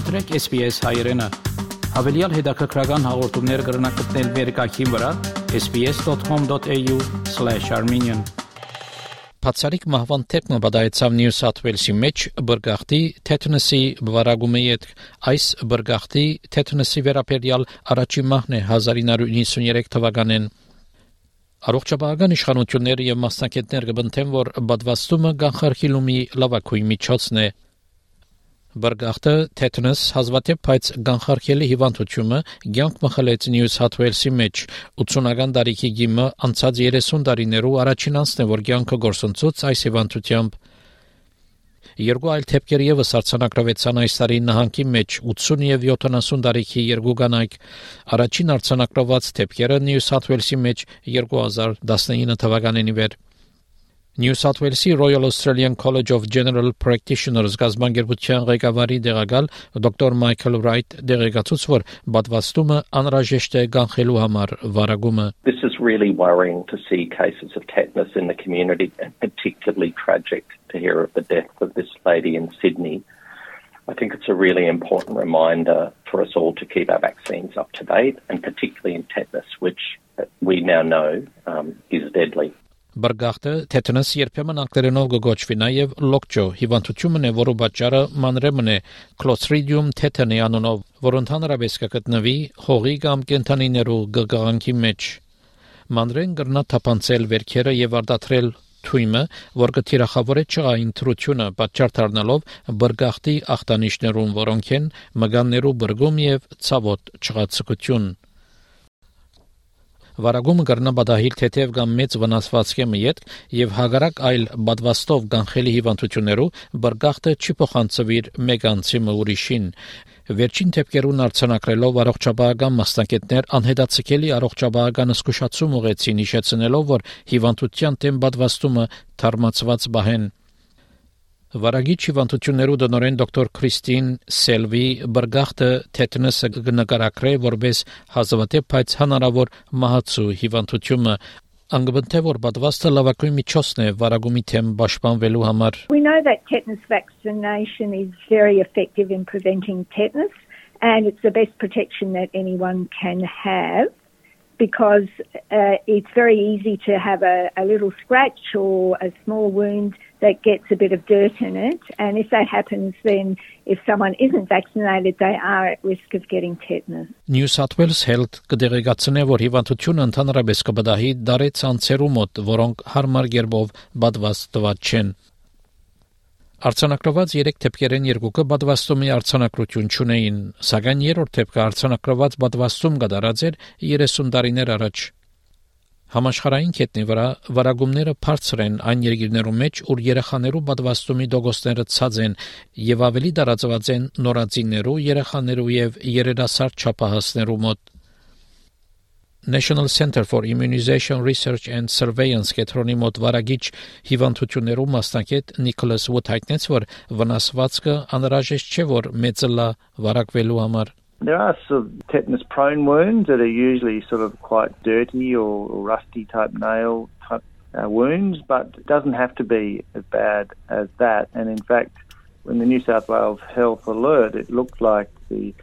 մտրեք SPS հայերեն։ Հավելյալ հետաքրքրական հաղորդումներ կգրնակցնել վերկայքին վրա sps.com.au/armenian Փացարիկ մահվան թեփը բադայեցավ Նյու Սաթ Ուելսի մեջ բրգախտի թեթնսի բվարագումի հետ այս բրգախտի թեթնսի վերապերյալ առաջի մահն է 1993 թվականին Առողջապահական իշխանությունները եւ մասնակիցները կբնթեն, որ բադվաստումը կանխարգելումի լավակույն միջոցն է։ Բրգախտը թեթնս հազվադեպ բայց կանխարգելի հիվանդությունը ցանկ մխլեց Նյու Սաթ Ուելսի մեջ 80-ական տարիքի գիմը անցած 30 տարիներու առաջին անցն է որ ցանկը գործընծուց այս հիվանդությամբ Երկու այլ թեփքեր եւս արցանակրվեցան այս տարի նահանգի մեջ 80 եւ 70 տարիքի երկու կանայք։ Առաջին արցանակրված թեփքերը Նյու Սաթ Ուելսի մեջ 2019 թվականին վեր New South Wales-ի Royal Australian College of General Practitioners գազբանգերության ղեկավարի դեղակալ դոկտոր Մայքլ Ռայթ դեղեկացուց որ պատվաստումը անհրաժեշտ է կանխելու համար վարագումը This is really worrying to see cases of tetanus in the community and particularly tragic to hear of the death of this lady in Sydney. I think it's a really important reminder for us all to keep our vaccines up to date and particularly in tetanus which we now know um, is deadly. Բրգախտը թեթնս երբեմն անգլերենով գոչվի նաև լոկճո հիվանդությունն է, որը պատճառը մանրեմն է Clostridium tetani անունով, որ ընդհանրապես կգտնվի հողի կամ կենթանիներու գգաղանքի մեջ։ Մանրեն գրնա թափանցել վերքերը եւ արտադրել թույմը, որ կթիրախավորե ճղային թրությունը, պատճառ դառնալով բրգախտի ախտանիշներուն, որոնք են մգաններու բրգում եւ ցավոտ ճղացկություն։ Վարագումը կրնա բադահիլ թեթև կամ մեծ վնասվածքի մյետ եւ հագարակ այլ բադվաստով կանխելի հիվանդություններով բրգախտը չի փոխանցվիր մեկ անցի ուրիշին Վերջին թեփկերուն արցանակրելով առողջապահական մասնակիցներ անհետացկելի առողջապահական զգուշացում ուղեցին հիշեցնելով որ հիվանդության դեմ պատվաստումը թարմացված բահեն Վարագիչ հիվանդություններու դնորեն դոկտոր Քրիստին Սելվի բրգախտը թետնեսը գնկարակրե որպես հազվադեպ բայց հնարավոր մահացու հիվանդությունը անգբնթե որ պատվաստը լավագույն միջոցն է վարագումի թեմ պաշտպանվելու համար We know that tetanus vaccination is very effective in preventing tetanus and it's the best protection that anyone can have because uh, it's very easy to have a, a, little scratch or a small wound that gets a bit of dirt in it. And if that happens, then if someone isn't vaccinated, they are at risk of getting tetanus. New South Wales Health կդեղեկացնե, որ հիվանդությունը ընդհանրապես կբդահի դարեց անցերու մոտ, որոնք հարմար գերբով բադված տված չեն։ Արցանակրված 3 թեփքերեն երկուքը բադվաստումի արցանակրություն չունեին, սակայն երրորդ թեփքը արցանակրված բադվաստում կդարած էր 30 տարիներ առաջ։ Համաշխարհային կետնի վրա վարագումները բարձր են այն երկրներում մեջ, ուր երեխաներու բադվաստումի դոգոստները ցած են եւ ավելի տարածված են նորածիններու, երեխաներու եւ երերասար չափահասներու մոտ։ National Center for Immunization Research and Surveillance կետրոնի մոտ վարագիչ հիվանդություններու մասնակետ Նիկոլաս Ուոտ հայտնեց, որ վնասվածքը անհրաժեշտ չէ, որ մեծը լա վարակվելու համար։ There are sort of tetanus prone wounds that are usually sort of quite dirty or, or rusty type nail type uh, wounds, but it doesn't have to be as bad as that. And in fact, when the New South Wales Health Alert, it looked like the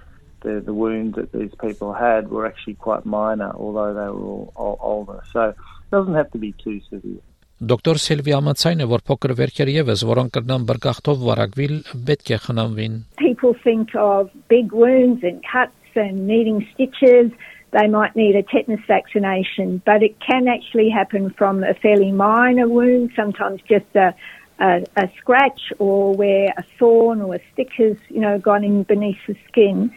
the, the wounds that these people had were actually quite minor, although they were all, all older. So it doesn't have to be too severe. Դոկտոր Սիլվի ամացայն է, որ փոքր վերքեր եւս, որոնք կրնան բրգախտով վարակվիլ, պետք է խնամվին. People think of big wounds and cuts and needing stitches. They might need a tetanus vaccination, but it can actually happen from a fairly minor wound, sometimes just a a, a scratch or where a thorn or a stick has, you know, gone in beneath the skin.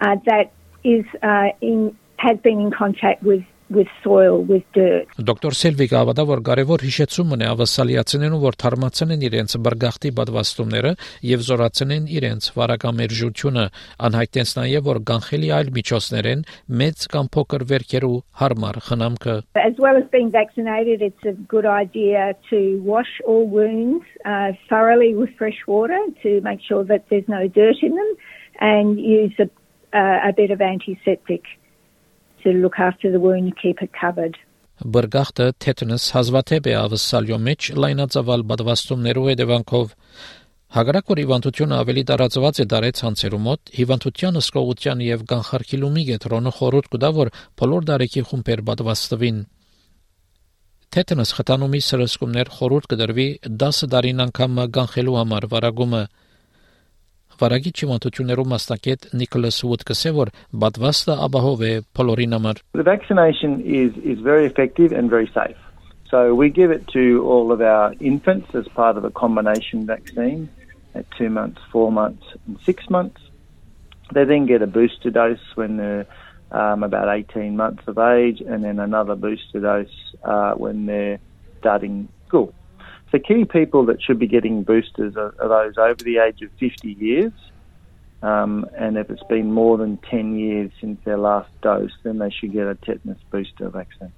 uh, that is uh, in has been in contact with with soil with dirt. Դոկտոր Սելվիգ ավադա որ կարևոր հիշեցումն է ավասալիացնեն որ թարմացնեն իրենց բրգախտի պատվաստումները եւ զորացնեն իրենց վարակամերժությունը անհայտենց նաեւ որ կանխելի այլ միջոցներ են մեծ կամ փոքր վերքերու հարմար խնամքը As well as being vaccinated it's a good idea to wash all wounds uh, thoroughly with fresh water to make sure that there's no dirt in them and use a uh, a bit of antiseptic to look after the wound, keep it covered. Բրգախտը թետնս հազվադեպ է ավսալյո մեջ լայնածավալ բադվաստումներու հետևանքով Հակառակ որ հիվանդությունը ավելի տարածված է դարեց հանցերու մոտ, հիվանդության հսկողության եւ կանխարգելումի գետրոնը խորհուրդ կտա, որ բոլոր դարեկի խումբեր պատվաստվին։ Թեթանոս խթանումի սրսկումներ խորհուրդ կդրվի 10 տարին անգամ կանխելու համար վարագումը Վարագի հիվանդություններով մասնակետ Նիկոլաս Ուոդ կսե որ պատվաստը ապահով է բոլորին համար The vaccination is is very effective and very safe. So we give it to all of our infants as part of a combination vaccine at two months, four months, and six months. They then get a booster dose when they're um, about 18 months of age, and then another booster dose uh, when they're starting school. So, key people that should be getting boosters are, are those over the age of 50 years. Um, and if it's been more than 10 years since their last dose, then they should get a tetanus booster vaccine.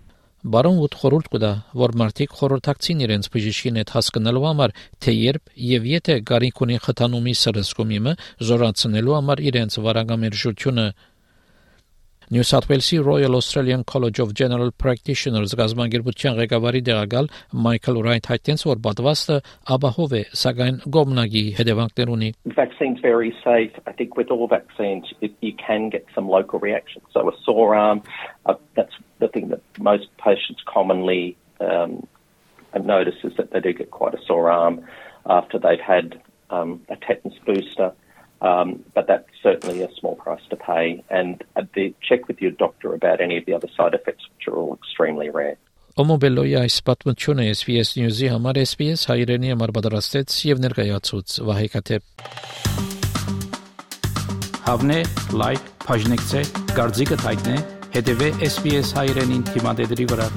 Բարոն Ուդ խորհուրդ կտա, որ մարդիկ խորհրդակցին իրենց բժիշկին հետ հասկանալու համար, թե երբ եւ եթե գարինք ունի խթանումի սրսկումիմը զորացնելու համար իրենց վարագամերժությունը New South Wales-ի Royal Australian College of General Practitioners գազագերբության ղեկավարի դեղակալ Michael Wright հայտնեց, որ պատվաստը ապահով է, սակայն գոմնագի հետևանքներ ունի։ Vaccines very safe. I think with all vaccines it, you can get some local reactions. So a sore arm, uh, that's the thing that most patients commonly um, notice is that they do get quite a sore arm after they've had um, a tetanus booster. Um, but that's certainly a small price to pay. And uh, the, check with your doctor about any of the other side effects, which are all extremely rare. Օմոբելոյի այս պատմությունը SBS News-ի համար SBS հայրենի համար պատրաստեց եւ ներկայացուց Վահե Կաթեփ։ Հավնե լայք, բաժնեկցե, դարձիկը թայտնե, հետեւե SBS հայրենին թիմադեդի վրա։